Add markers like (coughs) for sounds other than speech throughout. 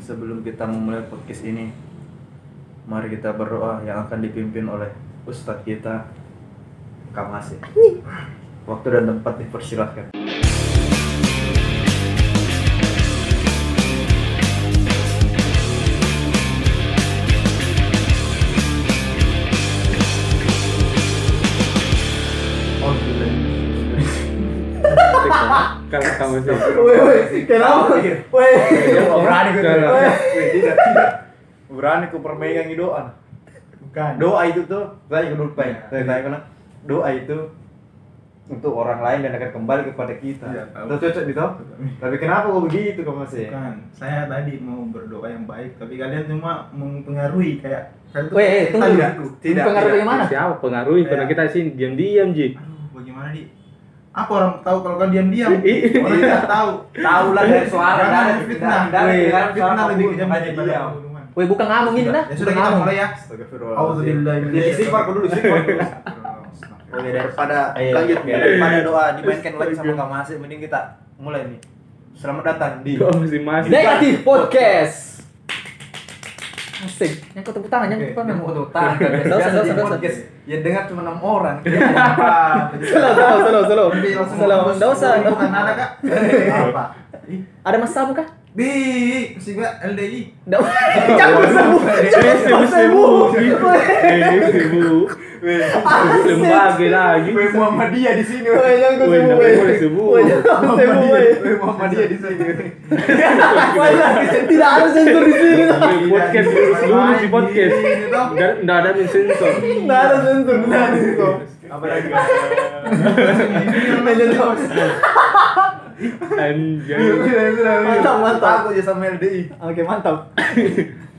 sebelum kita memulai podcast ini, mari kita berdoa yang akan dipimpin oleh Ustadz kita, Kamasi. Waktu dan tempat dipersilahkan. Kalau kamu sih. Woi, woi, kenapa? Woi. berani gue Tidak, tidak. Berani ku permegang doa. Bukan. Doa itu tuh, saya juga lupa ya. Iya. Saya tanya kena, doa itu untuk orang lain dan akan kembali kepada kita. Iya, tahu. Itu cocok gitu. Tapi kenapa kok begitu kamu sih? Bukan. Saya tadi mau berdoa yang baik, tapi kalian cuma mempengaruhi kayak kalian tuh Weh, eh, tunggu. gitu. Tidak, Pengaruh tidak. bagaimana? Siapa pengaruhi? Karena Iya. kita sini diam-diam Ji. Aduh, bagaimana di? Apa orang tahu kalau kalian diam-diam? (laughs) Iya. Orang tidak tahu. Tahu lah dari suara dari fitnah. dari fitnah lebih kejam daripada diam. pembunuhan. Woi, bukan ngomong ini dah. Ya sudah kita mulai ya. Astagfirullah. Auzubillah Jadi istighfar dulu, istighfar. (laughs) Oke, daripada Iya. lanjut daripada doa dimainkan lagi sama Kak Masih, mending kita mulai nih. Selamat datang di Kok masih masih. Negatif podcast. Asik. Yang kau tepuk tangan, yang tepuk tangan. Tepuk tangan. Dosa, Biasa dosa, di podcast ya dengar cuma enam orang. Slow, slow, slow, slow. Slow, nggak usah. Bukan ada kak? Apa? Ih, Ada masalah kah? Di, kasih gua LDI. Jangan sebut. Jangan sebut. Ibu. Lembaga lagi. Weh Muhammadiyah di sini. Woi, sebut. nggak woi. boleh woi. Weh Muhammadiyah di sini. Tidak ada sensor di sini. Podcast seluruh di podcast. Nggak ada sensor. Tidak ada sensor. Tidak ada sensor. Apa lagi? Anjay. Mantap, mantap. Aku aja sama LDI. Oke, mantap.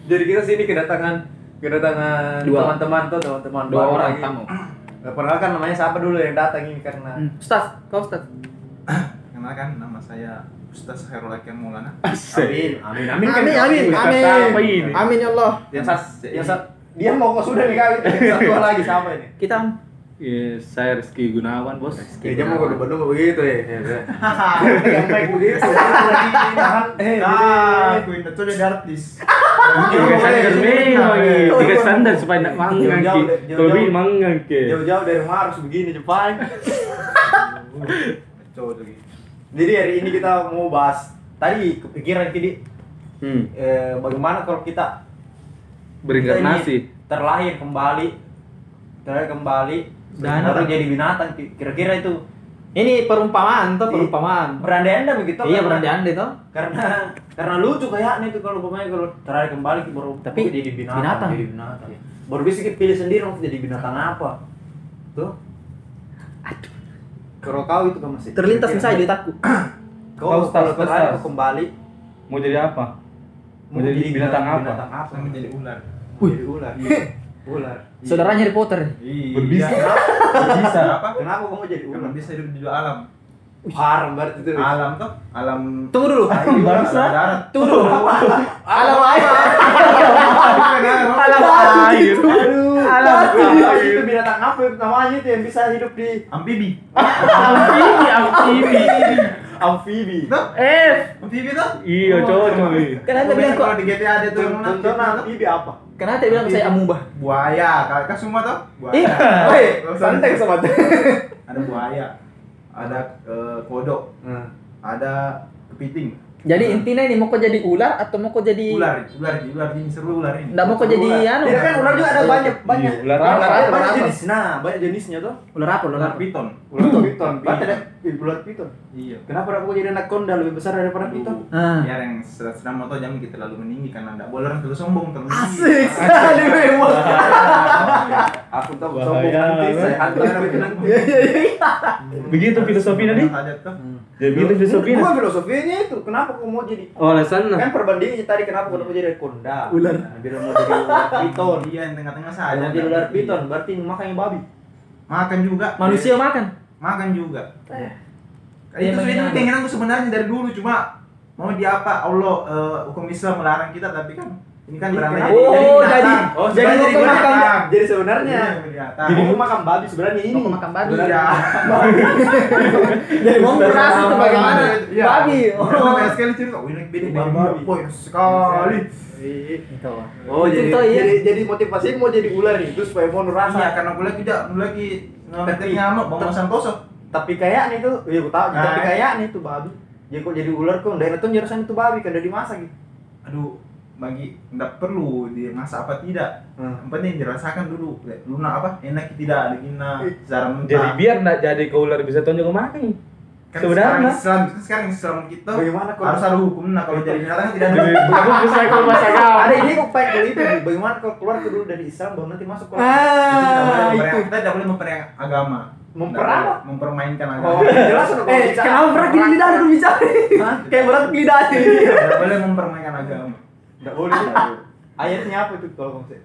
Jadi kita sini kedatangan kedatangan teman-teman tuh teman-teman Dua orang lagi. tamu. Nah, Perkenalkan namanya siapa dulu yang datang ini karena Hmm. Ustaz, kau Ustaz. Kenalkan nama saya Ustaz Khairul Hakim Maulana. Amin Amin, kan amin, amin. apa ini? Amin ya Allah. yang sat yang sat dia mau kok sudah nih kali satu lagi siapa ini Kita Ya, saya Rizky Gunawan, Bos. Eh, dia mau kode bandung begitu ya. Yang baik begitu. Tahan. Eh, Ah, aku ini tuh dia artis. Tiga memang ini. Tiga sandal supaya nak mangang Jauh-jauh, ki. bi mangang ke. jauh-jauh dari rumah harus begini Jepang. Coba lagi. Jadi hari ini kita mau bahas tadi kepikiran kini Hmm. eh, bagaimana kalau kita Berinkarnasi. terlahir kembali terlahir kembali Dan- baru jadi binatang Ki- kira-kira itu ini perumpamaan tuh perumpamaan. berandai-andai begitu Iya berandai-andai tuh. karena karena lucu kayaknya itu kalau pemain kalau terlahir kembali baru Tapi jadi binatang, binatang. jadi binatang baru bisa kita pilih sendiri mau jadi binatang apa tuh kalau kau itu kan masih Terlintas misalnya di otakku. (coughs) kau kalau stars. kembali Mau jadi apa? Mau jadi binatang apa? binatang apa Saya menjadi ular. Mau jadi ular ular Saudaranya Harry Potter. Iya. Berbisa. Berbisa apa? kenapa kau mau jadi Karena ular bisa hidup di dua alam. haram berarti itu Alam tuh, alam Tunggu dulu. bangsa. Darat. Tunggu dulu. Alam air. Alam Alam air. Alam Apa itu binatang apa itu namanya itu yang bisa hidup di amfibi. Amfibi, amfibi. amfibi Tuh, F. amfibi tuh. Iya, cocok. nih. Kan anda bilang kok. di GTA ada tuh contohnya amfibi apa Kan anda bilang saya amubah. Buaya, kalian semua? Ih, Buaya. woi, santai sobat. Ada buaya, ada eh, kodok, ada kepiting, Jadi intinya ini mau kau jadi ular atau mau kau jadi ular, ular, ular ini seru ular ini. Nggak mau kau jadi anu. Tidak kan ular juga ada banyak banyak Iya, ular banyak, apa, banyak, ular apa? jenis nah banyak jenisnya tuh ular apa ular Ular piton. ular piton berarti ada ih, ular piton Iya. kenapa aku jadi anaconda lebih besar daripada piton Ah. Biar yang sedang mau tahu jangan kita terlalu meninggi karena enggak boleh orang terlalu sombong terlalu. Asik sekali memang. (laughs) aku tahu sombong nanti saya hantar (laughs) nanti Begitu filosofinya nih. Saja tuh. Jadi begitu filosofinya. bukan filosofinya itu kenapa kau mau jadi Oh, alasan kan perbandingannya tadi kenapa kau mau jadi anaconda Ular. Nah, biar mau jadi ular piton (laughs) Iya, yang tengah-tengah saja. mau jadi ular piton berarti makan yang babi Makan juga. Manusia makan. Makan juga. Eh. Itu itu benar. keinginanku sebenarnya dari dulu cuma mau di apa Allah eh, hukum Islam melarang kita tapi kan Ini kan jadi Oh, jadi Oh, jadi mau jadi makan binatang. Jadi sebenarnya Iya, jadi mau makan babi sebenarnya ini. Mau makan babi. Iya. (laughs) Jadi mau beras itu bagaimana? Iya. Babi. Oh, banyak sekali cerita. Oh, ini bini babi. Boy, sekali. Oh, jadi, iya. jadi jadi motivasi mau jadi ular itu supaya mau ngerasa. Iya, karena gue lagi tidak, gue lagi Tapi- nyamuk, bang Santoso. Tapi kayak nih tuh, iya gue tahu. Nah. Tapi kayak nih tuh babi. Jadi kok jadi ular kok, dan itu nyerasan itu babi kan udah dimasak gitu. Aduh, bagi nggak perlu dimasak apa tidak. Hmm. Yang penting dirasakan dulu. Luna apa? Enak tidak, digina, secara mentah. Jadi biar nggak jadi ke ular bisa tonjok ke makan. kan sebenarnya. sekarang Islam, sekarang Islam kita Bagaimana kalau harus ada hukum. Nah, kalau jadi binatang kan tidak ada Jadi hukum. (laughs) aku bisa kalau kau. ada ini kok baik kalau itu bagaimana kalau keluar dulu dari Islam baru nanti masuk ke Kita tidak boleh Ah, itu. Kita tidak boleh memperang agama. Memperang Tidak Mempermainkan agama. Oh, jelas Eh, kenapa berat gini lidah dulu bicara? Hah? Kayak berat lidah ini. Tidak boleh mempermainkan agama. Nggak boleh. Ayatnya apa itu kalau kamu sih?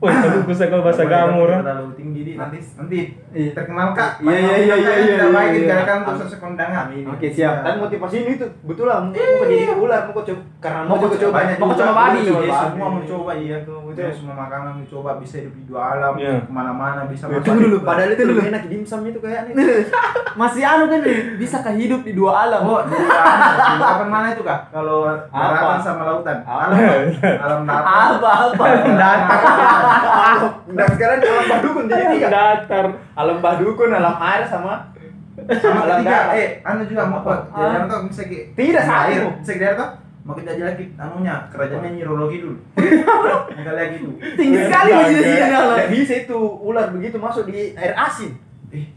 Wah, aku bisa kalau bahasa kamu orang. terlalu tinggi di nanti nanti Iya. terkenal kak. Iya, iya, iya, iya, iya, Tidak baik iya, iya. dikatakan untuk sesuatu kondangan. Oke siap. Dan motivasi ini tuh betul lah mau mau jadi ular mau coba karena mau coba coba banyak mau coba. Iya, semua mencoba iya tuh. Betul. Iya, semua makanan mencoba bisa hidup di dua alam, Iya. ke mana-mana bisa Tunggu masuk. dulu, padahal itu lebih enak dimsum itu kayaknya. (laughs) Masih anu kan nih, bisa kah hidup di dua alam? Oh, di alam. Alam mana itu kak? Kalau daratan sama lautan. Apa? Alam, alam datar. apa apa? Datar. Nah sekarang alam badukun jadi tiga. Datar. Alam badukun, alam air sama Sama alam darat. eh, anu juga mau apa? Tuh bisa ke Tidak, satu. air, bisa Mau kita lagi anunya, kerajaannya nyirologi dulu. (laughs) Kita lihat gitu. Tinggi sekali imajinasinya. Nggak bisa itu ular begitu masuk di air asin. Eh,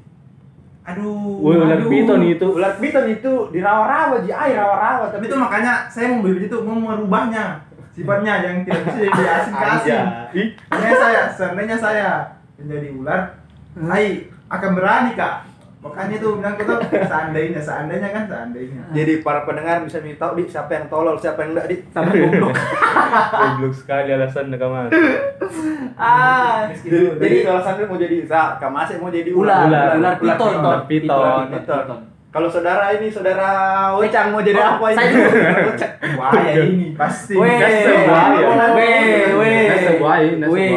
aduh. Woi, ular aduh. piton itu. Ular piton itu di rawa-rawa di air rawa-rawa Tapi itu makanya saya mau beli itu mau merubahnya sifatnya yang tidak bisa jadi (laughs) asin ke asin. Ih, Seandainya saya, seandainya saya menjadi ular, hai akan berani kak. Makanya tuh bilang gitu, seandainya, seandainya kan seandainya. Jadi para pendengar bisa tahu di siapa yang tolol, siapa yang enggak di. Sama (laughs) goblok. Goblok sekali alasan kamu. Ah, Jadi, dulu, jadi alasan mau jadi sa, Kamase mau jadi ular, ular. Ular. ular piton. Ular piton. Piton. Kalau saudara ini saudara Ocang mau jadi Oh, apa ini? saya-. Buaya ini pasti. Weh, Gas sebuaya. weh, weh. Gas sebuaya, gas Weh.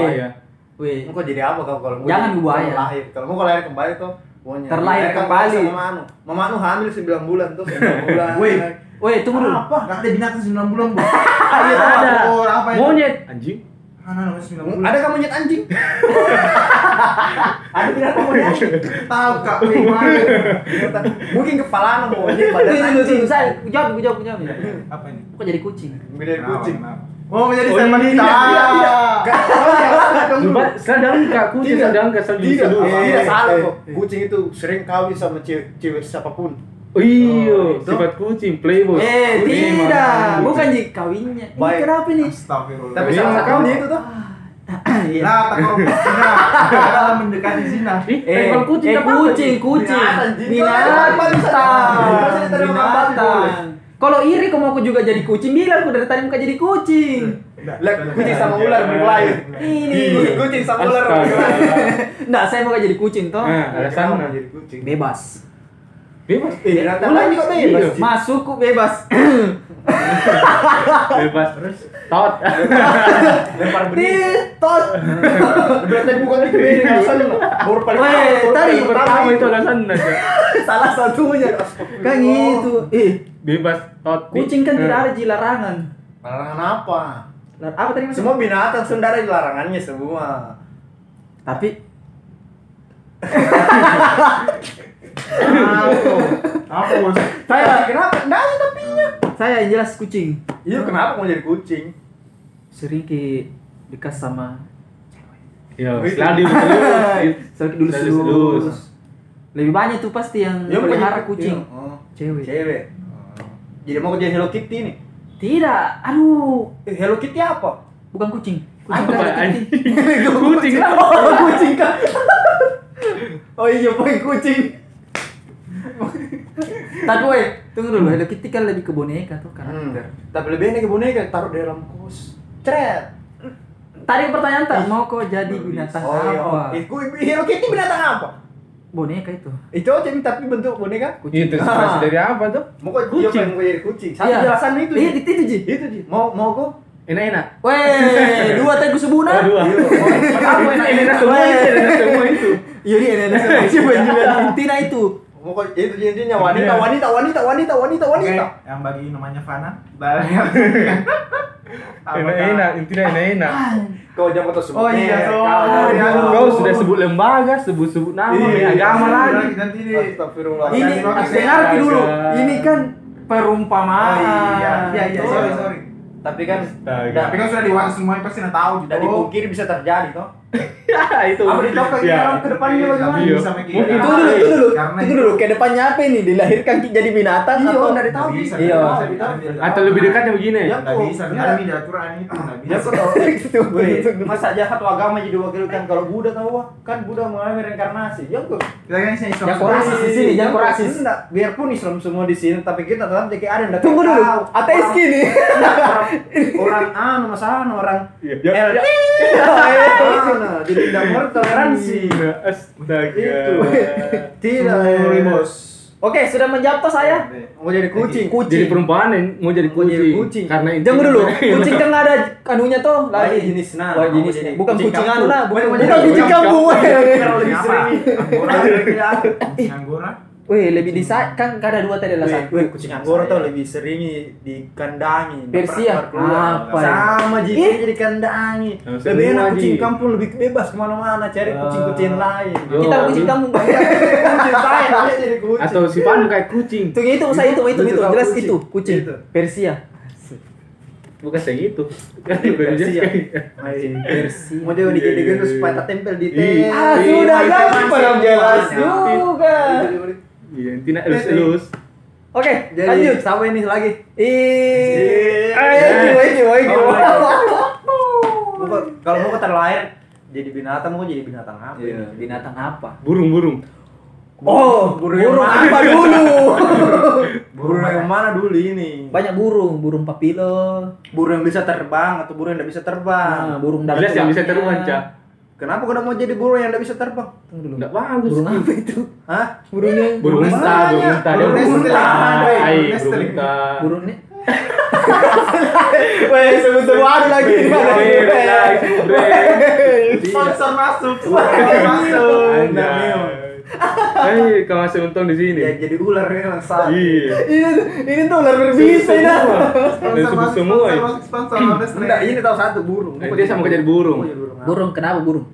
Weh, kok jadi apa kau kalau mau Jangan buaya. kalau lahir. Kalau mau kalau lahir kembali tuh maunya. Terlahir Lahir kembali. Mama Anu hamil 9 bulan tuh 9 (laughs) bulan. Weh. weh, tunggu dulu. Apa? Gak ada binatang 9 bulan, Bu. (laughs) Iya ada. Apa itu? Monyet anjing. Mana namanya 9 bulan? Ada kamu nyet anjing? (laughs) Ada binatang monyet tahu kak, gimana? Mungkin kepala anu monyet tunggu. anjing. Saya jawab, jawab, jawab. Apa ini? Kok jadi kucing? Beda kucing. Oh, menjadi Oh, sama iya, kita. Tidak, tidak. Gak salah dong. Sumpah, sedang kak kucing Tidak. sedang kesel di Tidak, seluruh. tidak Eh, salah kok. Kucing itu sering kawin sama cewek, cewek siapa pun. Oh iya, Oh, itu. sifat kucing playboy. Eh, Kucing tidak. Bukan ji kawinnya. Ini kenapa nih? Astagfirullah. Tapi Iya, sama makanya. kamu itu tuh. (clears throat) Iya. Nah, takut zina. Adalah mendekati zina. Eh, kucing eh, apa? kucing, kucing. Binatang, Ji. Binatang. Kalau iri kamu aku juga jadi kucing, bilang aku dari tadi muka jadi kucing. Lah, kucing sama ular berkelahi. Ini. Kucing sama ular berkelahi. Nggak, saya mau jadi kucing toh. Nah, alasan Kamu jadi kucing. Bebas. bebas. Eh, binatang Ular lain kok iya. bebas. Ji. Masukku bebas. Bebas. Terus tot. Lempar benih. Titot. Berarti bukan itu beda alasan. Baru paling baru tadi Pertama itu alasan aja. Salah satunya. Kan gitu. Eh, Bebas tot. kucing kan Nah. tidak ada ji larangan. Larangan apa? Lar- Apa tadi mas? Semua binatang sebenarnya ada larangannya semua. Tapi Apa? Bos? Saya kenapa? Enggak ada tapinya. saya yang jelas kucing. Iya kenapa mau jadi kucing? Sering ke bekas sama diselus. Sering dulu selus. (laughs) selus. Lebih banyak tuh pasti yang Iya, pelihara kucing. Iya. Oh, Cewek. Cewek. Jadi mau jadi Hello Kitty nih. Tidak, aduh, Eh, Hello Kitty apa? bukan kucing. Apa Kucing anjing? (laughs) kucing lah. Oh, kucing kan. Oh iya, pakai kucing. Tapi weh, tunggu dulu. Hello Kitty kan lebih ke boneka tuh Hmm. karakter. Tapi lebih enak ke boneka taruh di dalam kos. Cret. Tadi pertanyaan tak mau kok jadi binatang Oh iya. apa? Eh, ku- Hello Kitty binatang apa? Boneka itu. Itu aja nih, tapi bentuk boneka. Itu inspirasi dari apa tuh? Mau kok Kucing. dia pengen jadi kucing. Satu Iya. jelasan itu. Iya, itu, itu Ji. Itu Ji. Mau mau kok Enak-enak. Weh, (laughs) dua teh kusubuna. Oh, dua. Apa enak-enak semua itu, enak semua itu. Iya dia enak semua sih juga intina itu. Pokoknya itu intinya wanita, wanita, wanita, wanita, wanita, wanita. yang bagi namanya Fana. Dan yang (laughs) Enak-enak, intinya enak-enak. Kau jangan kau sebut. Oh iya, so. Kau dulu. Kau sudah sebut lembaga, sebut-sebut nama, Iya, agama lagi. Nanti. Ini Oke, dengar dulu. Ini kan Oh perumpamaan. iya, iya, iya, Betul. sorry, sorry. Tapi kan. Tapi kan sudah dewasa semuanya pasti udah tahu juga. tidak dipungkiri bisa terjadi toh. Ya, (laughs) itu. Apa ke Ya. dalam ke depannya bagaimana? Iya. Bisa mikir. Mungkin Itu dulu, itu dulu. Karena Itu dulu. Ke depannya apa ini? Dilahirkan jadi binatang Iya, atau nggak. Nggak bisa, Iya. nggak nggak. Atau lebih dekatnya begini. Ya. Nggak bisa, Iya. karena di aturan (laughs) itu nggak Ya bisa. tahu. Itu, masa jahat agama jadi wakilkan kalau Buddha tahu kan Buddha mengalami reinkarnasi. Ya kok. Kita kan sini Islam. Yang korasis di sini, jangan korasis. Enggak, biarpun Islam semua di sini tapi kita tetap jadi ada yang Tunggu dulu. Ateis gini. Orang anu masalah orang Iya. L Mana? jadi tidak mengerti toleransi. Astaga. Itu. (laughs) Tidak. Bos. Oke, sudah menjawab toh saya. Mau jadi kucing. Jadi perempuan yang mau jadi Mau jadi kucing. kucing. Karena itu. Jangan dulu. Kucing kan ada anunya tuh Lagi lagi. jenis nah. Wah, mau jenis jadi bukan kucing kucing anu nah, bukan kucing kampung. (laughs) Kalau lebih sering. Anggora. (laughs) Anggora. Weh, lebih di kan kada dua tadi lah Wih, satu. wih, kucing anggora tuh lebih sering dikandangi. Persia? Apa ya? Sama jadi dikandangi. Sama Lebih semua, enak kucing kampung lebih bebas ke mana-mana cari Ah. kucing-kucing lain. Yo. Kita kucing kampung. Kucing lain jadi kucing. Atau si Panu kayak kucing. Tuh itu saya itu itu Itu itu jelas itu kucing Itu. Persia. Bukan kayak gitu. Kan Persia. Mau dia dijadikan terus supaya tak tempel di teh. Iya. Ah, sudah Iya, kan belum jelas juga. Iya, intinya elus-elus. Oke, Jadi lanjut. sama ini lagi. Ih, Iya. ayo, ayo, ayo. Bukan, (laughs) kalau mau terlahir jadi binatang mau jadi binatang apa? Ini? binatang apa? Burung-burung. Oh, burung (laughs) burung, yang apa dulu? Burung yang mana dulu ini? Banyak burung, burung papilo. Burung yang bisa terbang atau burung yang tidak bisa terbang? Nah, burung darat Jelas yang bisa teruan, Cak. Kenapa kau mau jadi burung yang tidak bisa terbang? Tunggu dulu. Enggak bagus. Burung apa itu? Hah? Burung yang Burung Burung unta, burung unta, Burung unta. Burung Hai, nestling. burung unta. burung ini. (laughs) Weh, sebut-sebut ada lagi. Sponsor masuk. Sponsor masuk. Anjay. Hei, kau masih untung di sini. Ya jadi ular ini langsung. Iya. Ini ini tuh ular berbisa ini. Dan sebut semua. ya. Sponsor sponsor sponsor. Enggak, ini tahu satu burung. Eh, dia sama kayak jadi burung. Mau jadi burung. Burung kenapa burung?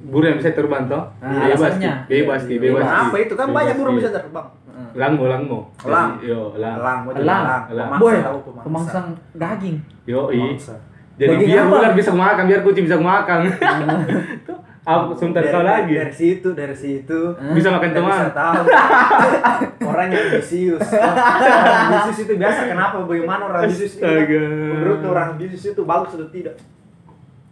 Burung yang bisa terbang toh? Ah, bebas, bebas, Ki, bebas. Apa itu kan banyak burung bisa terbang. Langmo, langmo. Elang. Yo, Elang. elang. Elang. Pemangsa Boy, pemangsang daging. Yo, i. Pemangsa. Jadi biar ular bisa makan, biar kucing bisa makan. (laughs) Apa sebentar kau lagi? Dari situ, dari situ. Hah? Bisa makan teman. bisa tahu (laughs) orang yang ambisius. orang (laughs) ambisius itu biasa kenapa bagaimana orang ambisius itu? Astaga. Menurut orang ambisius itu bagus atau tidak?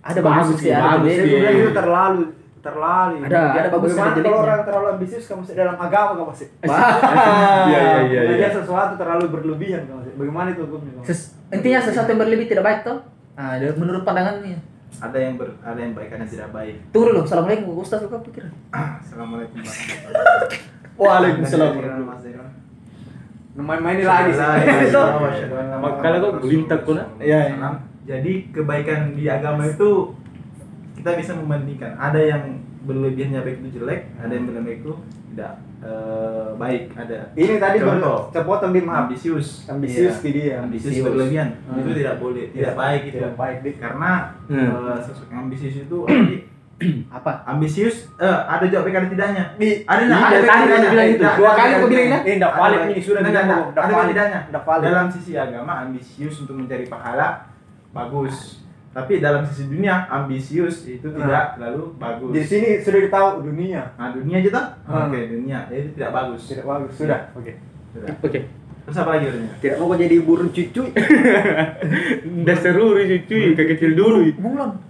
Ada Bagus bagus sih, ada bagus sih. bilang itu terlalu terlalu. Ada, ada bagus Bagaimana kalau orang terlalu ambisius kamu masih dalam agama kamu masih? (laughs) Iya, iya, iya. Iya. sesuatu terlalu berlebihan kamu masih. Bagaimana itu hukumnya? kamu? Ses- intinya sesuatu yang berlebih tidak baik toh. Nah, dia- menurut pandangannya. Ada yang ber, ada yang baik ada yang tidak baik. Tunggu dulu, assalamualaikum Ustaz apa pikir? (clears throat) Assalamualaikum warahmatullahi (laughs) Waalaikumsalam. Main-main ini lagi sih. (laughs) Kalau gelintak pun, ah? Iya, iya. Jadi kebaikan di agama itu kita bisa membandingkan. Ada yang berlebihannya baik itu jelek, ada yang berlebihan itu tidak eh, baik. Ada Ini tadi Contoh. terpotong di maaf. ambisius. Ambisius Iya. di dia. Ambisius Ambisius. berlebihan Hmm. itu tidak boleh, tidak baik itu. Tidak baik, Dik. Karena Hmm. sosok yang ambisius itu (clears throat) apa, ambisius eh ada jawab baik ada tidaknya. Di Ada Iya, nggak? Ada baik tidaknya. bilang itu. Tidak, Dua kali kau bilang. Ini enggak valid ini sudah Enggak, tidak ada tidaknya. Dalam sisi agama ambisius untuk mencari pahala bagus. Tapi dalam sisi dunia ambisius itu tidak lalu bagus. Di sini sudah ditahu dunia. Nah, dunia aja toh? Hmm. Oke, dunia. Ya, itu tidak bagus. Tidak bagus. Sudah. Oke. Sudah. Oke. Terus apa lagi dunia? Tidak mau jadi burung cucu. Udah (laughs) seru kayak kecil dulu. Bunglon.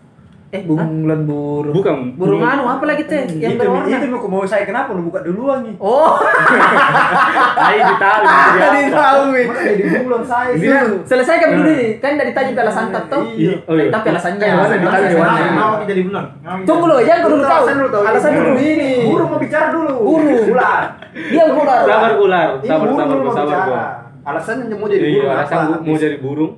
Eh, bunglon burung. Bukan. Burung anu apa lagi teh? Yang itu berwarna. itu mau mau saya kenapa lu buka duluan nih? Oh, (laughs) Ayo ditahu. tadi tahu. (laughs) Jadi bulan saya. Sih. kan- Selesaikan dulu nih. Kan dari tadi alasan tahu. Iya. Oh, iya. Tapi alasannya. Di warna. Kenapa mau jadi bulan? Tunggu dulu, jangan dulu tahu. Alasan dulu ini. Burung mau bicara dulu. Burung. Ular. Dia ular. Sabar ular, sabar burung sabar mau sabar. Alasannya mau jadi Iya, burung alasan apa? gua mau jadi burung.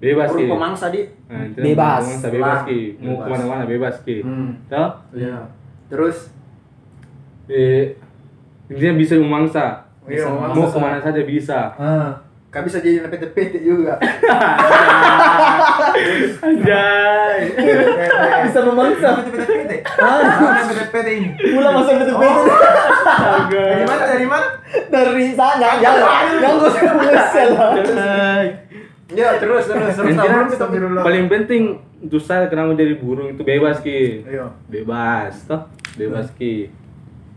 Bebas ki. pemangsa di. Nah, Bebas. Mangsa bebas ki. Mau ke mana-mana bebas ki. Hmm. Toh? Iya. Terus Eh, intinya bisa memangsa. Iya, memangsa. Mau ke mana saja bisa. ah, kan bisa jadi PT-PT juga. Anjay. (laughs) Bisa memangsa. PT-PT. Ah, PT-PT ini. Pulang masa betul Oh. Dari mana? Dari mana? dari sana. Yang yang gue kesel. (laughs) Ya, terus terus terus. Kita biru paling penting saya kenapa jadi burung itu bebas ki. Iya. Bebas, toh? Bebas ki.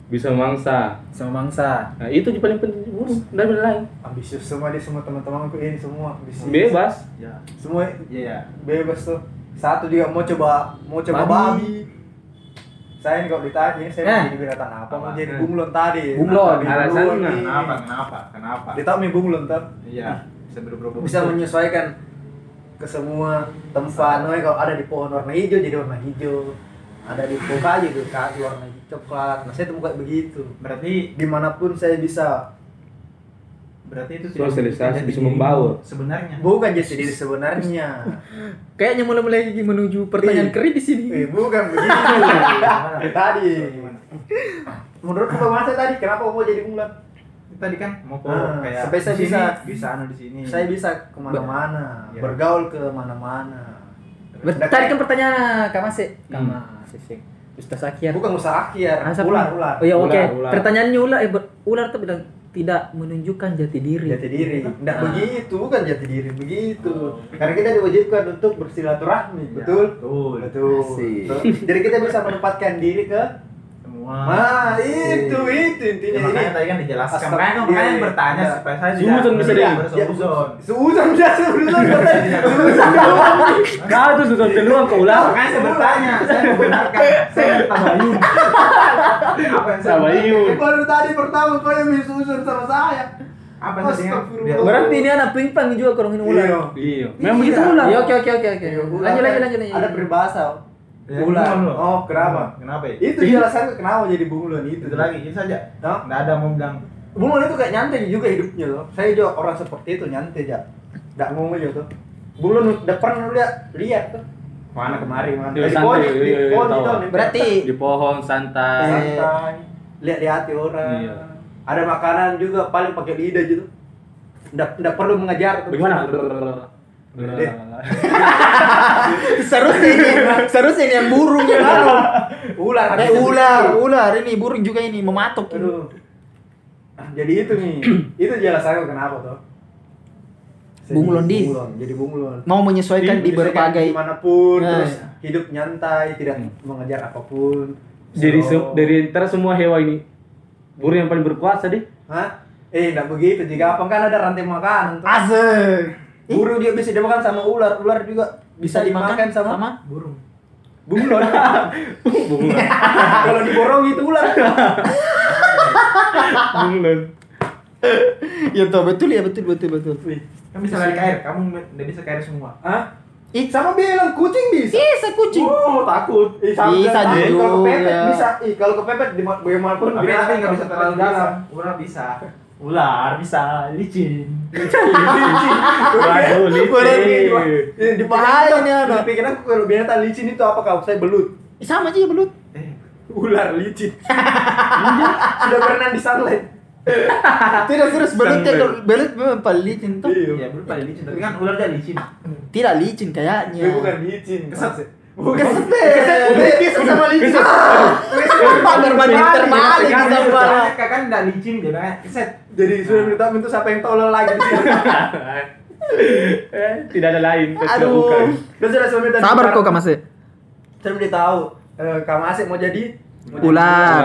Bisa memangsa. Sama mangsa. Nah, itu yang paling penting burung, ada lain. Ambisius semua dia semua teman-temanku ini semua ambisius. Bebas. Ya. Semua Iya. bebas tuh. Satu juga mau coba mau coba Babi. babi. Saya ini kalau ditanya saya Eh. mau jadi binatang apa? Mau jadi bunglon tadi. Bunglon. Kenapa Alasannya? Kenapa? Kenapa? Kenapa? Nih bunglon tuh. Iya. Bisa berubah Bisa menyesuaikan ke semua tempat. Nah, kalau ada di pohon warna hijau jadi warna hijau. Ada di pohon kayu itu kayu warna coklat. Nah, saya temukan begitu. Berarti Di mana pun saya bisa berarti itu Sosialisasi jadi bisa membawa. Sebenarnya. bukan jati diri sebenarnya. (laughs) Kayaknya mulai-mulai menuju pertanyaan Iya. keren di sini. Eh, bukan (laughs) begitu. Tadi. Menurut saya tadi kenapa mau jadi bunglon? Tadi kan mau ke Ah, kayak sampai saya bisa- bisa anu di sini. Saya bisa ke mana-mana, Iya. bergaul ke mana-mana. Bet- Tadi kan pertanyaan Kak Masih. Kak Masih sih. Ustaz Akyar. Bukan usaha akhir, Ah, siapa? ular, ular. Oh iya oke. Ular. Pertanyaannya ular eh ular tuh bilang tidak menunjukkan jati diri. Jati diri. Enggak Ah. begitu, bukan jati diri begitu. Oh. Karena kita diwajibkan untuk bersilaturahmi, Ya, betul? Betul. Betul. Betul. Jadi kita bisa menempatkan diri ke Semua. Nah, itu itu Ya, intinya ini. makanya tadi kan dijelaskan. Makanya makanya iya, yang iya. bertanya Iya. supaya saya Suudon bisa tidak deh. bersuzon. Suudon sudah sebelum Kau tuh sudah peluang ke ular. Makanya saya bertanya, saya membenarkan. Saya tabayun. Apa yang saya Tabayun. Baru tadi pertama kau yang disusun sama saya. Apa yang Berarti ini anak pingpang juga kurangin ular. Iya. Iya. Memang begitu ular. Iya oke oke oke oke. Kan lanjut lanjut. lanjut. Ada peribahasa. Ya, bunglon loh. Oh, kenapa? Kenapa ya? Itu jelasan kenapa jadi bunglon itu. Itu lagi, itu saja. Hah? Nggak ada mau bilang Bunglon itu kayak nyantai juga hidupnya loh. Saya juga orang seperti itu nyantai aja. Enggak ngomong aja tuh. Bunglon udah pernah lu lihat lihat tuh. Mana kemari mana? Di santai, pohon, di pohon itu, Berarti Di pohon santai. santai. Lihat di hati orang. Iya. Ada makanan juga paling pakai lidah gitu. Enggak enggak perlu mengajar tuh. Bagaimana? (laughs) seharusnya ini seharusnya ini yang burung yang anu. Ular. Eh ular, ular ini burung juga ini. Aduh. Ah, Jadi itu nih. (clears throat) itu jelasannya kenapa tuh. Bunglon jadi di. bunglon, jadi bunglon. Mau menyesuaikan di Menyesuaikan berbagai di mana pun Nah, terus hidup nyantai tidak Hmm. mengejar apa pun Jadi So- se- dari antara semua hewan ini burung yang paling berkuasa deh. Hah? eh enggak begitu jika apa kan ada rantai makanan tuh. Asik. Burung juga bisa dimakan sama ular ular juga bisa, dimakan sama, burung. bunglon (laughs) Bunglon. (laughs) kalau diborong itu ular Bunglon. Ya tuh betul ya betul betul betul. Kan bisa lari ke air, kamu nggak bisa ke air semua. Hah? Ih, sama bilang kucing bisa. Bisa kucing. Oh, takut. Ih, sama Bisa Eh, Kalau juga. kepepet bisa. Ih, kalau kepepet di ma- bagaimanapun Tapi binatang tapi nggak bisa terlalu dalam. Ular bisa. Ular bisa licin. Waduh, licin. Ini di Bahaya nih, anak. Pikir aku kalau binatang licin itu apa kau? Saya belut. Sama aja ya belut. Eh, Ular licin. Sudah berenang di sunlight. Tidak terus belut ya Sampai. kalau belut memang paling licin tuh. iya belut paling licin. Tapi kan ular dia licin. Tidak licin kayaknya. Bukan licin. Keset. Bukan. Udah kisah sama licin. Berbanding terbalik kita barang. kan nggak licin bilang keset. Jadi sudah minta minta siapa yang tolol lagi. Eh, tidak ada lain. Aduh. bukan. Sudah sudah Sabar kok Kak Masih. Saya udah tahu. Eh, Kang Asik mau jadi jadi Ular.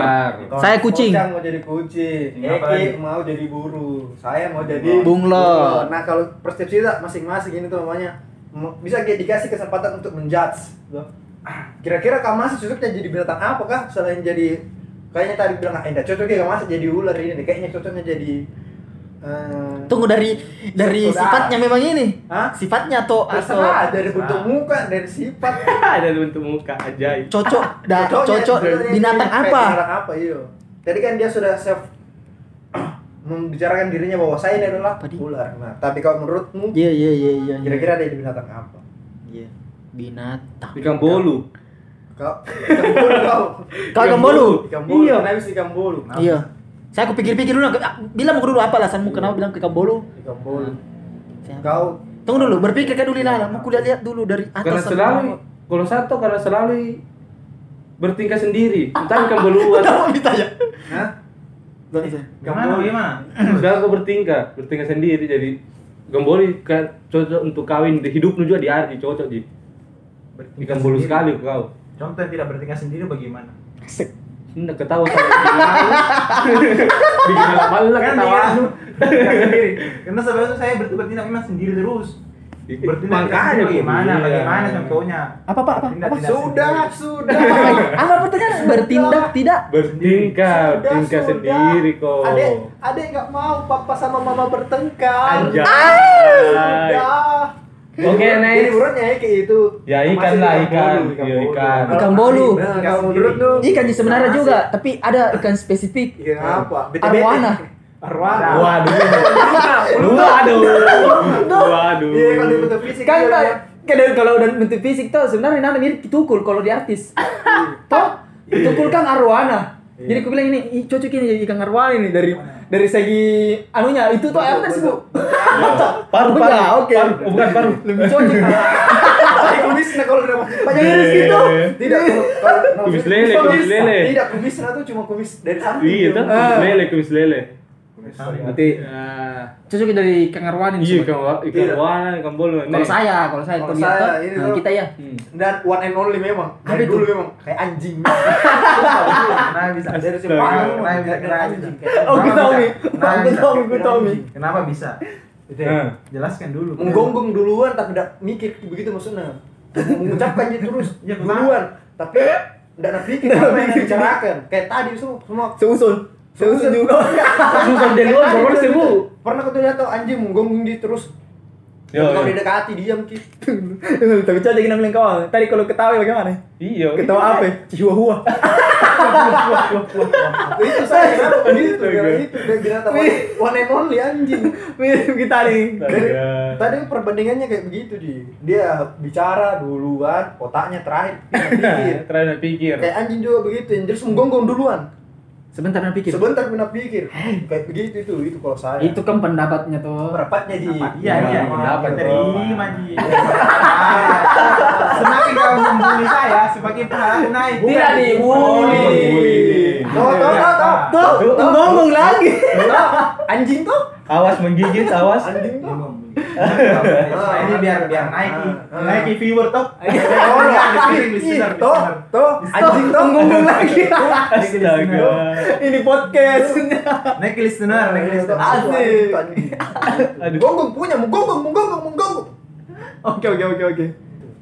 Saya kucing. Kocang mau jadi kucing. Eki mau jadi burung. Saya mau jadi Bunglon. Nah kalau persepsi masing-masing ini tuh namanya bisa dikasih kesempatan untuk menjudge. Kira-kira Kang Masik cocoknya jadi binatang apa kah selain jadi kayaknya tadi bilang ah enggak cocok ya Kang Masik jadi ular ini deh. Kayaknya cocoknya jadi eh, Tunggu dari dari Saudara. sifatnya memang ini. Hah? Sifatnya atau atau dari bentuk muka, dari sifat. (laughs) ada bentuk muka ajaib. cocok (laughs) da, Cocoknya- cocok cocoknya binatang apa? Binatang apa, iya. Tadi kan dia sudah self membicarakan dirinya bahwa saya ini adalah Apa dia? ular. Nah, tapi kalau menurutmu Iya iya iya iya. iya. kira-kira ada di binatang apa? Iya. Binatang. Ikan bolu. Kau ikan bolu kau. Kau ikan bolu. Ikan bolu. Iya. Kenapa bisa ikan bolu? Iya. Saya aku pikir-pikir dulu. Bilang aku dulu apa alasanmu kenapa bilang ke bolu? Ikan bolu. Saya- Kau Tunggu dulu, berpikir kan dulu lah. Mau kulihat lihat dulu dari atas. Karena selalu kalau satu karena selalu bertingkah sendiri. Entah ikan bolu (laughs) atau Kenapa ditanya? Hah? Gak bisa. Gimana bolu. gimana? Sekarang (clears throat) kau bertingkah, bertingkah sendiri jadi gemboli kan cocok untuk kawin di hidup juga di air cocok. Ikan bolu sekali kau. Contoh yang tidak bertingkah sendiri bagaimana? Hendak ketawa sama (laughs) Bikin malah Kan ketawa. (laughs) sendiri. Karena sebenarnya saya bertindak memang sendiri terus. Bertindak Makanya sendiri bagaimana? Bagaimana contohnya? Apa apa apa? Apa? Sudah, sudah. Apa pertanyaan? Bertindak tidak? Bertingkah, bertingkah sendiri kok. Adek, adek nggak mau papa sama mama bertengkar. Anjay. Sudah. Oke, Jadi next. menurutnya ya kayak itu. Ya, ikan lah, ikan. Iya, bolu. ikan. Kalau Ikan bolu. Nah, kalau menurut lu Ikan di sebenarnya Masih. juga, tapi ada ikan spesifik. Ikan apa? Arwana. Arwana. Waduh. Waduh. Waduh. Iya, kalau di bentuk fisik Kan dia kan kalau udah bentuk fisik tuh sebenarnya nana mirip tukul kalau di artis. Toh, tukul kan arwana. Jadi aku bilang ini "Ih, cocok ini jadi ikan arwana ini dari dari segi anunya itu tuh apa tadi bu? (laughs) Paru, paru. oke. Paru. Bukan paru. Lebih cocok. (laughs) Tapi kumisnya kalau udah Banyak iris gitu. Tidak, kalau kalau- Kumis lele, kumis lele. Tidak, kumisnya tuh cuma kumis dari samping. Iya, tuh. Kumis lele, kumis lele. Nanti Ya. cocok dari ikan arwana ini. Iya, ikan Tidak. warna, ikan bolu. Kalau saya, kalau saya lihat saya, ini nah, kita ya. Hmm. Dan one and only memang. Dari itu? dulu memang kayak anjing. (laughs) Kenapa bisa? Dari sepanjang Kenapa memang bisa? Kenapa anjing. Oh, gue Kenapa tahu bisa? nih. Kenapa Gue bisa? tahu, gue tahu nih. Kenapa bisa? Itu ya. Nah. Jelaskan dulu. Menggonggong duluan tapi tidak mikir begitu maksudnya. Mengucapkan aja terus (laughs) Ya, duluan tapi tidak nak pikir (laughs) apa yang dibicarakan. Kayak tadi semua semua Seusul. Juga. Susah dari luar, baru sebu. pernah kau tuh anjing menggonggong di terus Yo, kalau yo. didekati diam ki Tapi cocok kita bilang kau. Tadi kalau ketawa bagaimana? Iya. Ketawa apa? Chihuahua. (laughs) itu saya kenapa karena itu dia binatang one, and only anjing Mirip kita nih. Tadi perbandingannya kayak begitu di dia bicara duluan otaknya terakhir pikir (laughs) Terakhir pikir. kayak anjing juga begitu yang terus menggonggong duluan Sebentar nak pikir. sebentar pernah pikir kayak begitu itu itu kalau saya Itu kan pendapatnya tuh. pendapatnya di Iya, iya. Pendapat, Terima, Ji. Semakin kau membuli saya, semakin pahala naik. Tidak dibully. Tuh, tuh, tuh, tuh. Tuh, ngomong lagi. anjing tuh Awas menggigit, awas. anjing tuh ini biar biar naik Ah. naik viewer toh. (laughs) Oh, tuh, tuh, anjing tuh. Ngomong lagi. Astaga. Ini podcast. Naik listener, naik listener. Asik. Aduh. Gonggong punya, menggonggong, menggonggong, menggonggong. Oke oke oke oke.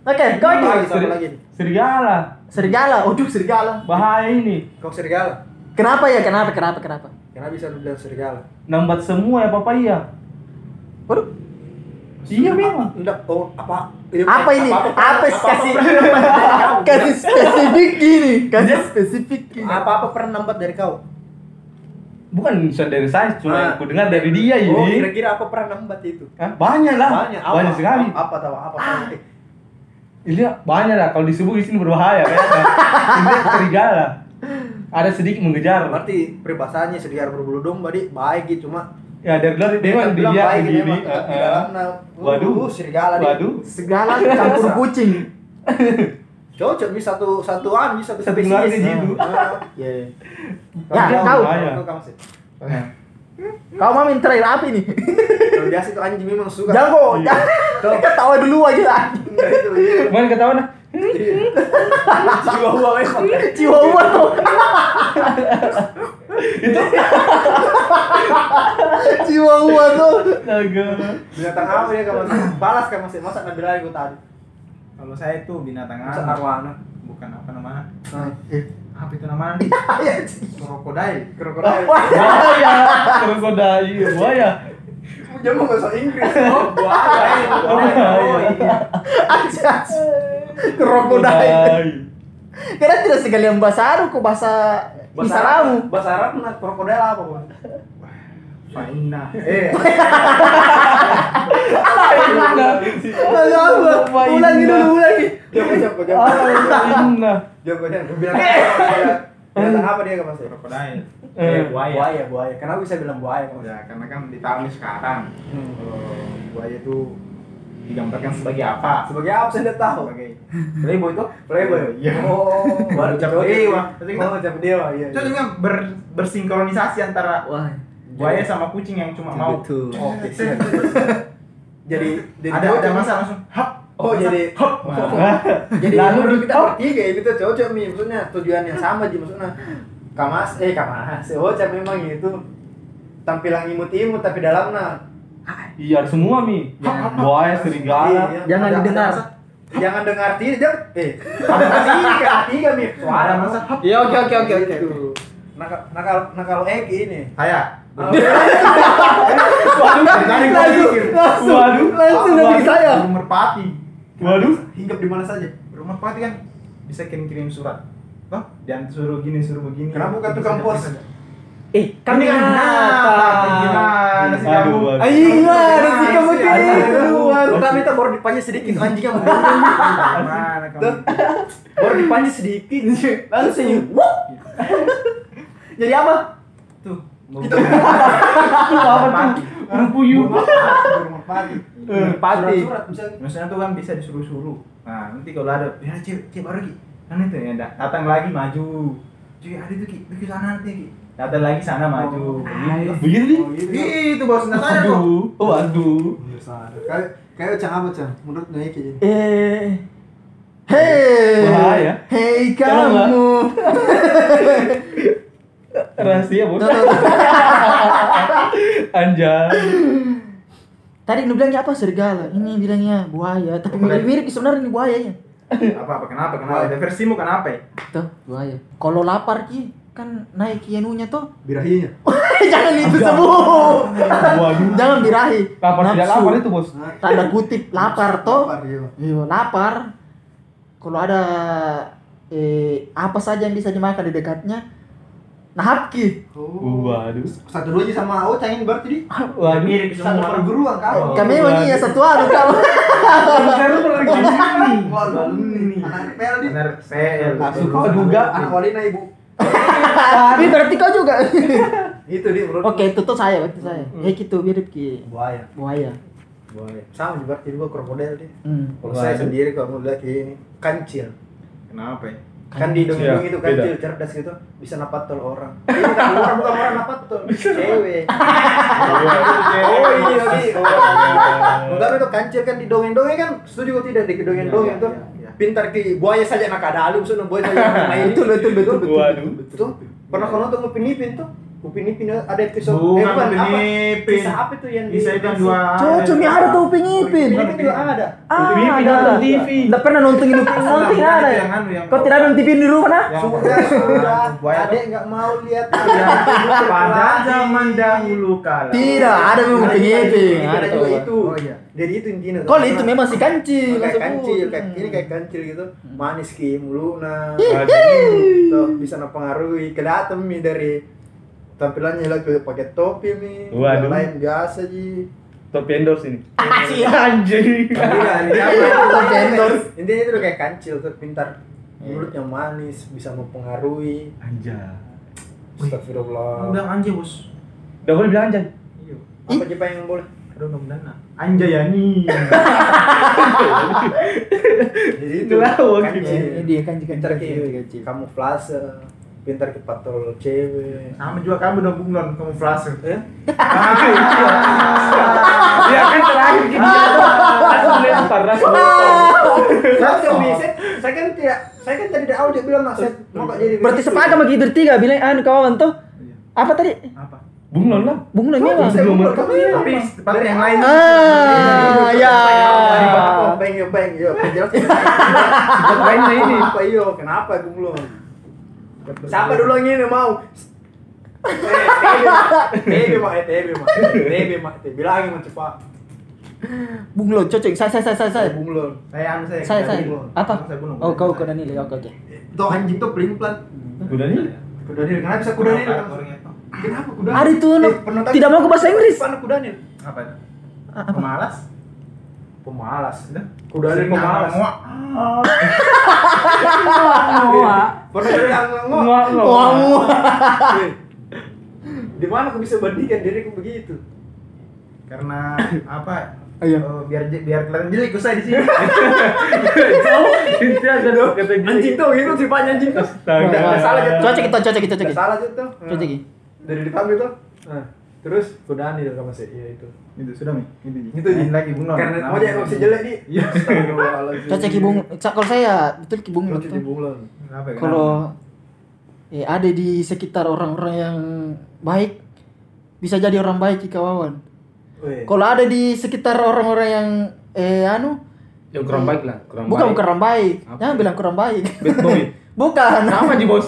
Oke, kau Lagi. Serigala. serigala. Waduh serigala. Bahaya ini. Kau serigala. Kenapa ya? Kenapa? Kenapa? Kenapa? Kenapa bisa lu bilang serigala? Nambat semua ya papaya. Waduh. Iya memang. Enggak, oh, apa? Iya, Apa ini? Apa kasih (laughs) kasih spesifik gini? Kasih spesifik gini. Apa-apa pernah nampak dari kau? Bukan bukan dari saya, cuma Ah. yang ku dengar dari dia Oh, ini. kira-kira apa pernah nampak itu? Hah? Banyak lah. Banyak, apa? Banyak sekali. Apa tahu apa? apa? Iya, banyak lah. Kalau disebut di sini berbahaya kayaknya. (laughs) Ini serigala. Ada sedikit mengejar. Berarti peribahasanya serigala berbulu domba di baik gitu cuma Ya dari luar memang bilang dia begini. memang eh, di eh. dalamnya. Waduh. Uh, serigala di. Waduh. Segala (laughs) campur kucing. Cocok bisa satu satuan bisa Satu keluarga gitu. (laughs) Ya. Ya, Ya, kau. kau sih. Kau mau minta terakhir apa ini? (laughs) Kalau biasa itu anjing memang suka. Jago, Iya. jangan ketawa dulu aja. Itu. iya. Mana ketawa nah? Chihuahua memang. Chihuahua tuh. Chihuahua tuh. Astaga. Binatang apa ya kalau balas kan masih masa nabi lagi gua tadi. Kalau saya itu binatang apa? arwana. Bukan apa namanya? Nah, Apa itu namanya? (laughs) Krokodil. krokodil. Buaya. Krokodil. Buaya. Jangan bahasa Inggris. Oh, buaya. Oh, iya. Aja. (laughs) Krokodil. Karena tidak sekalian bahasa Arab kok bahasa Isaramu. Bahasa Arab nah krokodil apa, Bang? Faina. Eh? (laughs) Ulangi dulu, ulangi. Joko, Joko. Bilang Binatang apa dia Mas? krokodil. Eh, Eh, buaya. Buaya, buaya. Kenapa bisa bilang buaya Mas? Ya, karena kan di tahun sekarang Hmm. eh, buaya itu digambarkan sebagai apa? Sebagai apa saya tidak tahu. Sebagai playboy itu? Playboy. Iya. Oh, (laughs) Baru cap dewa. Oh, cap dewa. Iya. Itu juga ber, bersinkronisasi antara Wah. buaya sama kucing yang cuma mau. Betul. Oke, siap. (laughs) Jadi jadi Ada ada masa langsung hap. Oh, jadi hap. (laughs) jadi Lalu kita bertiga ini tuh cocok mi maksudnya tujuan yang sama ji maksudnya kamas eh kamas oh memang itu tampilan imut-imut tapi dalamnya Iya, semua mi. Buaya, serigala. Iya, Jangan ada- didengar. ada- jangan dengar tidak eh ada tiga tiga mi suara Ada masa. Iya, oke oke oke oke. Gitu. nakal nakal nakal Eki ini tadi gua mikir. Langsung, Waduh. langsung dari saya. Merpati. Waduh. hinggap di mana saja Burung merpati kan bisa kirim-kirim surat. Wah, jangan suruh gini, suruh begini. Kenapa bukan tukang pos? Eh, kan Ini kan binatang. Gimana sih Aduh, kamu? Ayo gimana sih kamu gitu? Baru kami tuh baru dipanjat sedikit anjing yang Gimana kamu? Tuh. baru dipanjat sedikit langsung Wah. Jadi apa? Tuh. Mau Itu. apa tuh? Burung puyuh. burung merpati Merpati. surat misalnya Maksudnya tuh kan bisa disuruh-suruh. Nah, nanti kalau ada ya cewek cewek baru ki. Kan itu ya da- datang lagi maju. Cuy, ada tuh ki, pergi sana nanti ki. Datang lagi sana maju. Begitu. Begitu nih. Oh, gitu. Itu bos nah saya kok. Aduh. Oh, aduh. kayak kayak cang apa cang menurut Naik ini Eh. Hei. Bahaya. Kamu. (laughs) Rahasia, Bos. Tuh, tuh, tuh. Anjay. Tadi lu bilangnya apa serigala? Ini bilangnya buaya, tapi mirip-mirip sebenarnya ini buayanya. (laughs) Apa apa kenapa kenapa? Versimu kenapa? ya? Tuh, buaya. Kalau lapar ki kan naik ki anunya tuh. birahinya (laughs) Jangan itu sebut. Waduh. Jangan birahi. Lapar tidak lapar itu, Bos. Tanda kutip lapar toh. Lapar, iya. Iya, lapar. Kalau ada eh apa saja yang bisa dimakan di dekatnya, nahap ki. Oh. Waduh. satu dua aja sama oh cang ini berarti di Waduh. Mirip satu perguruan kau Kami memang iya satu anu kamu. Baru pernah (laughs) gini. Wah, ini anak PL di PL. Kau kau duga. anak walina ibu Tapi berarti kau juga. (laughs) itu di menurut Oke, itu tuh saya, berarti saya. Hmm. Eh gitu mirip ki buaya buaya. buaya sama juga berarti juga krokodil di Hmm. kalau saya sendiri kalau mau lihat ini kancil Kenapa? ya? kan di dongeng Iya, itu beda. kancil cerdas gitu bisa napatol orang ini bukan orang bukan orang napatol (laughs) (laughs) cewek oh iya di Enggak itu kancil kan di dongeng-dongeng kan setuju kok tidak di dongeng-dongeng Iya, tuh iya, iya. Pintar ki buaya saja nak ada alim sudah buaya saja (laughs) main Betul, betul, betul, betul. Tuh, pernah kau nonton Upin Ipin tuh? Upin Ipin ada episode Bukan bukan, Upin apa? Ipin. Kisah apa tuh yang Bisa itu yang dua. Cocok ada tuh Upin Ipin. Upin Ipin juga ada. Ah, Upin Ipin ada. nonton TV. Nggak pernah nonton Upin Ipin ada. itu ya? yang anu, yang Kau tidak nonton TV di rumah nah? Sudah, sudah. Buaya Adek nggak mau lihat. Pada zaman dahulu kala. Tidak, ada Upin Ipin. Ada juga itu. Oh, iya. Jadi itu intinya. Kalau itu memang si kancil. kayak maksudku. kancil, kayak Hmm. ini kayak kancil gitu. Manis ki muluna. Tuh bisa mempengaruhi kelihatan mi dari tampilannya lagi pakai topi mi. Waduh. Yang lain biasa ji. Top endorse ini. Ah. Anjing. Iya, Top endorse. Intinya itu udah kayak kancil tuh pintar mulutnya manis bisa mempengaruhi Anjay. Astagfirullah Udah anjay bos. Udah boleh bilang anjay. Iya. apa aja yang boleh Aduh mudah-mudahan. Anjayani. jadi itu Ngelawan kancil. gitu. Ini dia kancil kancil kancil. kamuflase pintar ki patrol cewek Sama juga kamu dong bunglon kamu flase. eh Ya kan terakhir gini. Langsung lempar, langsung saya tuh bisa saya kan tidak saya kan tadi di audio bilang mas saya mau kok jadi Berarti begitu. sepakat sama kita bertiga bilang anu kawan tuh. Apa tadi? Apa? Bunglon lah. Bung Nang Kok memang. bisa Belum ngumpul? mereka. Kamu ini Tapi Dari yang awal. lain. Ah, ya. Bang yo bang yo jelas (laughs) Tempat lainnya ini. apa iyo kenapa belum siapa dulu yang ini mau TB mak eh TB mak TB mak bilangin mau cepat Bung Lo cocok. Saya saya saya saya. saya. bunglon Saya anu saya. Saya saya. Apa? Saya bunuh. Oh, kau kau Daniel. Oke oke. itu anjing tuh pelin pelan Udah nih. kuda nil kenapa bisa kuda nil Kenapa kuda? Ada itu, Eh, Tidak mau ke bahasa Inggris. Apa kuda nih? Apa? Apa? Pemalas? Pemalas. Udah. Kuda dari pemalas. Pernah muak. Wah, muak. Eh, Di mana aku bisa bandingkan diriku begitu? Karena apa? Ayo. Oh, biar biar kelihatan jelek usai di sini. Itu ada dong kata gini. Anjing tuh, itu sifatnya anjing tuh. Astaga. Nggak salah gitu. Cocok kita, cocok kita, cocok. salah gitu. Cocok. Dari depan gitu. Nah, terus kudaan itu kamu sih, iya itu. Itu sudah mi. Itu. Itu. Main lagi bunglon. Karena mau bunglon. bisa jelek nih. Iya. Astagfirullahaladzim. Cocok Ki Bung. Sa- Kalau saya betul Ki Bung. Cocok di bunglon. Kenapa ya? Kalau eh, ada di sekitar orang-orang yang baik bisa jadi orang baik Ki kawan. Weh. Kalau ada di sekitar orang-orang yang eh anu Yang kurang baik lah, kurang bukan baik. kurang baik. Apa? Jangan bilang kurang baik. Bad boy. (laughs) bukan. Sama Ji bos.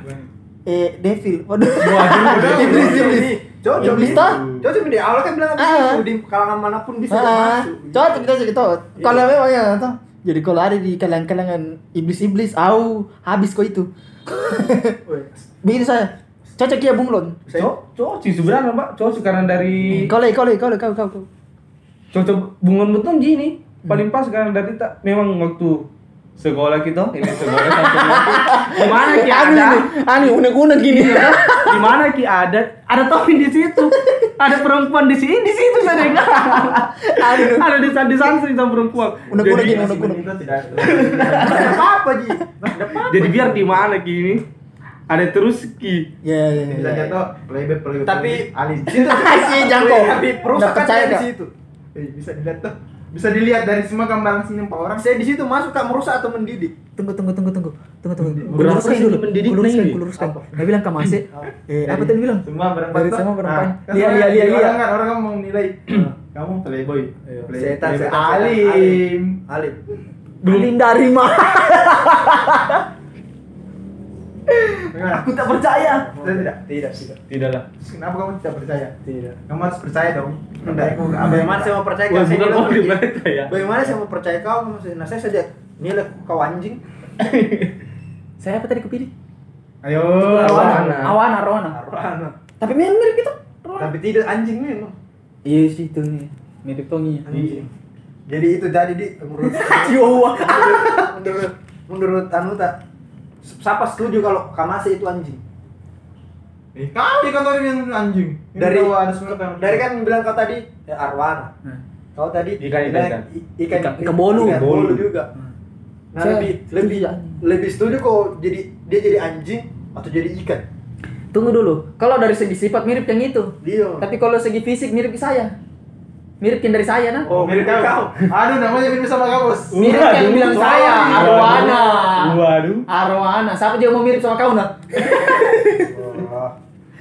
(laughs) eh devil. Waduh. Waduh, (laughs) iblis iblis. Cocok toh? Cocok di awal kan bilang Ah. di kalangan mana pun bisa Ah, masuk. cocok kita kita. Kalau memang ya toh. Jadi kalau ada di kalangan-kalangan iblis-iblis, au habis kok itu. (laughs) Begitu saya. Cocok ya bunglon. Cocok sih sebenarnya Mbak, cocok karena dari le, kau le, kau kau cocok bungon betul gini. Paling pas karena dari tak memang waktu sekolah kita ini sekolah nanti (laughs) gimana ki Ani ada ini, ani unek-unek gini. (laughs) di mana ki ada ada Tommy di situ ada perempuan di sini di situ saya dengar Aduh. ada di sana di sana sih sama perempuan Unek-unek Jadi- gini, unek-unek. Kita tidak. (laughs) Apa Ji? Jadi biar di mana ki ini ada terus ki Ya, ya, Bisa ya. jatuh playback playback. Tapi- alis. Si jangkau. Tapi perusahaan di situ. Eh, bisa dilihat tuh. Bisa dilihat dari semua gambaran sini empat orang. Saya di situ masuk kak merusak atau mendidik? Tunggu, tunggu, tunggu, tunggu. Tunggu, tunggu. Berapa sih dulu. mendidik Kuluruskan, nih? kuluruskan. Dia bilang kamase. Eh, apa tadi bilang? Semua berempat. Dari semua berempat. Nah, kan Lihat, orang- lihat, lihat, orang lihat. kan orang kan mau nilai. Kamu playboy. Iya. Play- Setan. Alim. Alif. Belum dari mana? (laughs) Aku tak percaya. Tidak. Tidak, tidak. tidak lah Kenapa kamu tidak percaya? Tidak. Kamu harus percaya dong. Yang Bagaimana saya mau percaya bukan bilang kau di begini. mereka ya Bagaimana saya mau percaya kau? Maksudnya, Nah saya saja nilai kau anjing. (laughs) Saya apa tadi kupilih? Ayo. Awana, Arwana. Arwana. Tapi memang mirip gitu. Tapi tidak anjing memang. Iya sih itu nih. Mirip Tongi. Anjing. Jadi itu jadi di (laughs) menurut menurut menurut anu tak siapa setuju kalau Kamase itu anjing? Eh, kali kan tadi yang anjing. Ini Dari- ada semua kan. Dari kan bilang kau tadi ya Arwana. Nah. Kau tadi Ikan, ikan, ikan. ikan, Ikan- ikan bolu. ikan Bolu. juga. Nah Saya lebih lebih anjing. lebih setuju kok jadi dia jadi anjing atau jadi ikan? Tunggu dulu. Kalau dari segi sifat mirip yang itu. Dia. Tapi kalau segi fisik mirip saya. Mirip dari saya nah. Oh, mirip kau. Aduh, namanya mirip sama kamu. Bos. Mirip yang bilang saya, Arwana. waduh Arwana. Siapa juga mau mirip sama kau nah? Oh,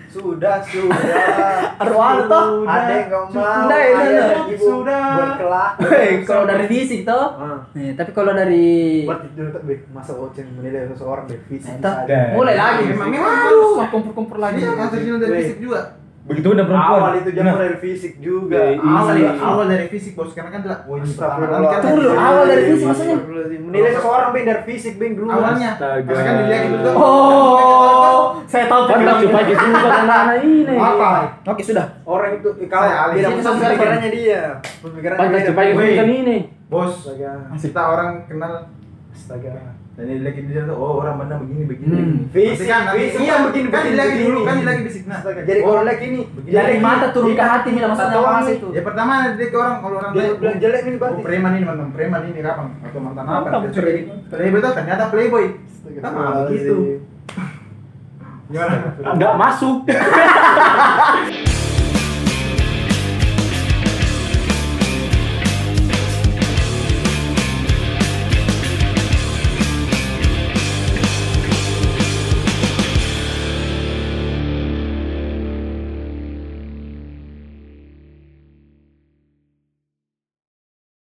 Sudah, sudah. Arwana toh. Ada yang kau mau. Sudah, ya, ada sudah. Sudah. berkelah. Hei, kalau dari fisik toh. Ah. Nih, tapi kalau dari Buat dulu tak masa oceng menilai seseorang dari fisik. Nah, mulai lagi. Memang- Memang kumpul-kumpul lagi. Iya, masuk dari fisik juga. Begitu udah perempuan Awal itu jangan Nah, dari fisik juga. Eh, Awal Iya. awal dari fisik bos karena kan tidak. Oh, Astagfirullah. kan Tunggu dulu, awal dari fisik maksudnya? Menilai seseorang beng dari fisik beng dulu. awalnya. Karena kan dilihat gitu tuh. Oh, (laughs) saya tahu kan supaya gitu bukan anak-anak ini Apa? Oke, sudah. Orang itu kalau beda pemikirannya dia. Pemikirannya beda. bukan ini Bos, kita orang kenal Astaga. Dan ini lagi dia tuh oh orang mana begini begini. Hmm. begini. Fisik, kan fisik. iya begini kan begini, lagi dulu begini. kan lagi fisik nah. Jadi Oh, kalau lagi ini Dari mata turun ke hati Mila maksudnya mas ini. itu. Ya pertama dia ke orang kalau orang Dia bilang jelek Oh, berarti. preman ini mantan preman ini kapan atau mantan apa? Dia playboy tuh ternyata playboy. Mah begitu. (laughs) Gimana? nggak masuk (laughs)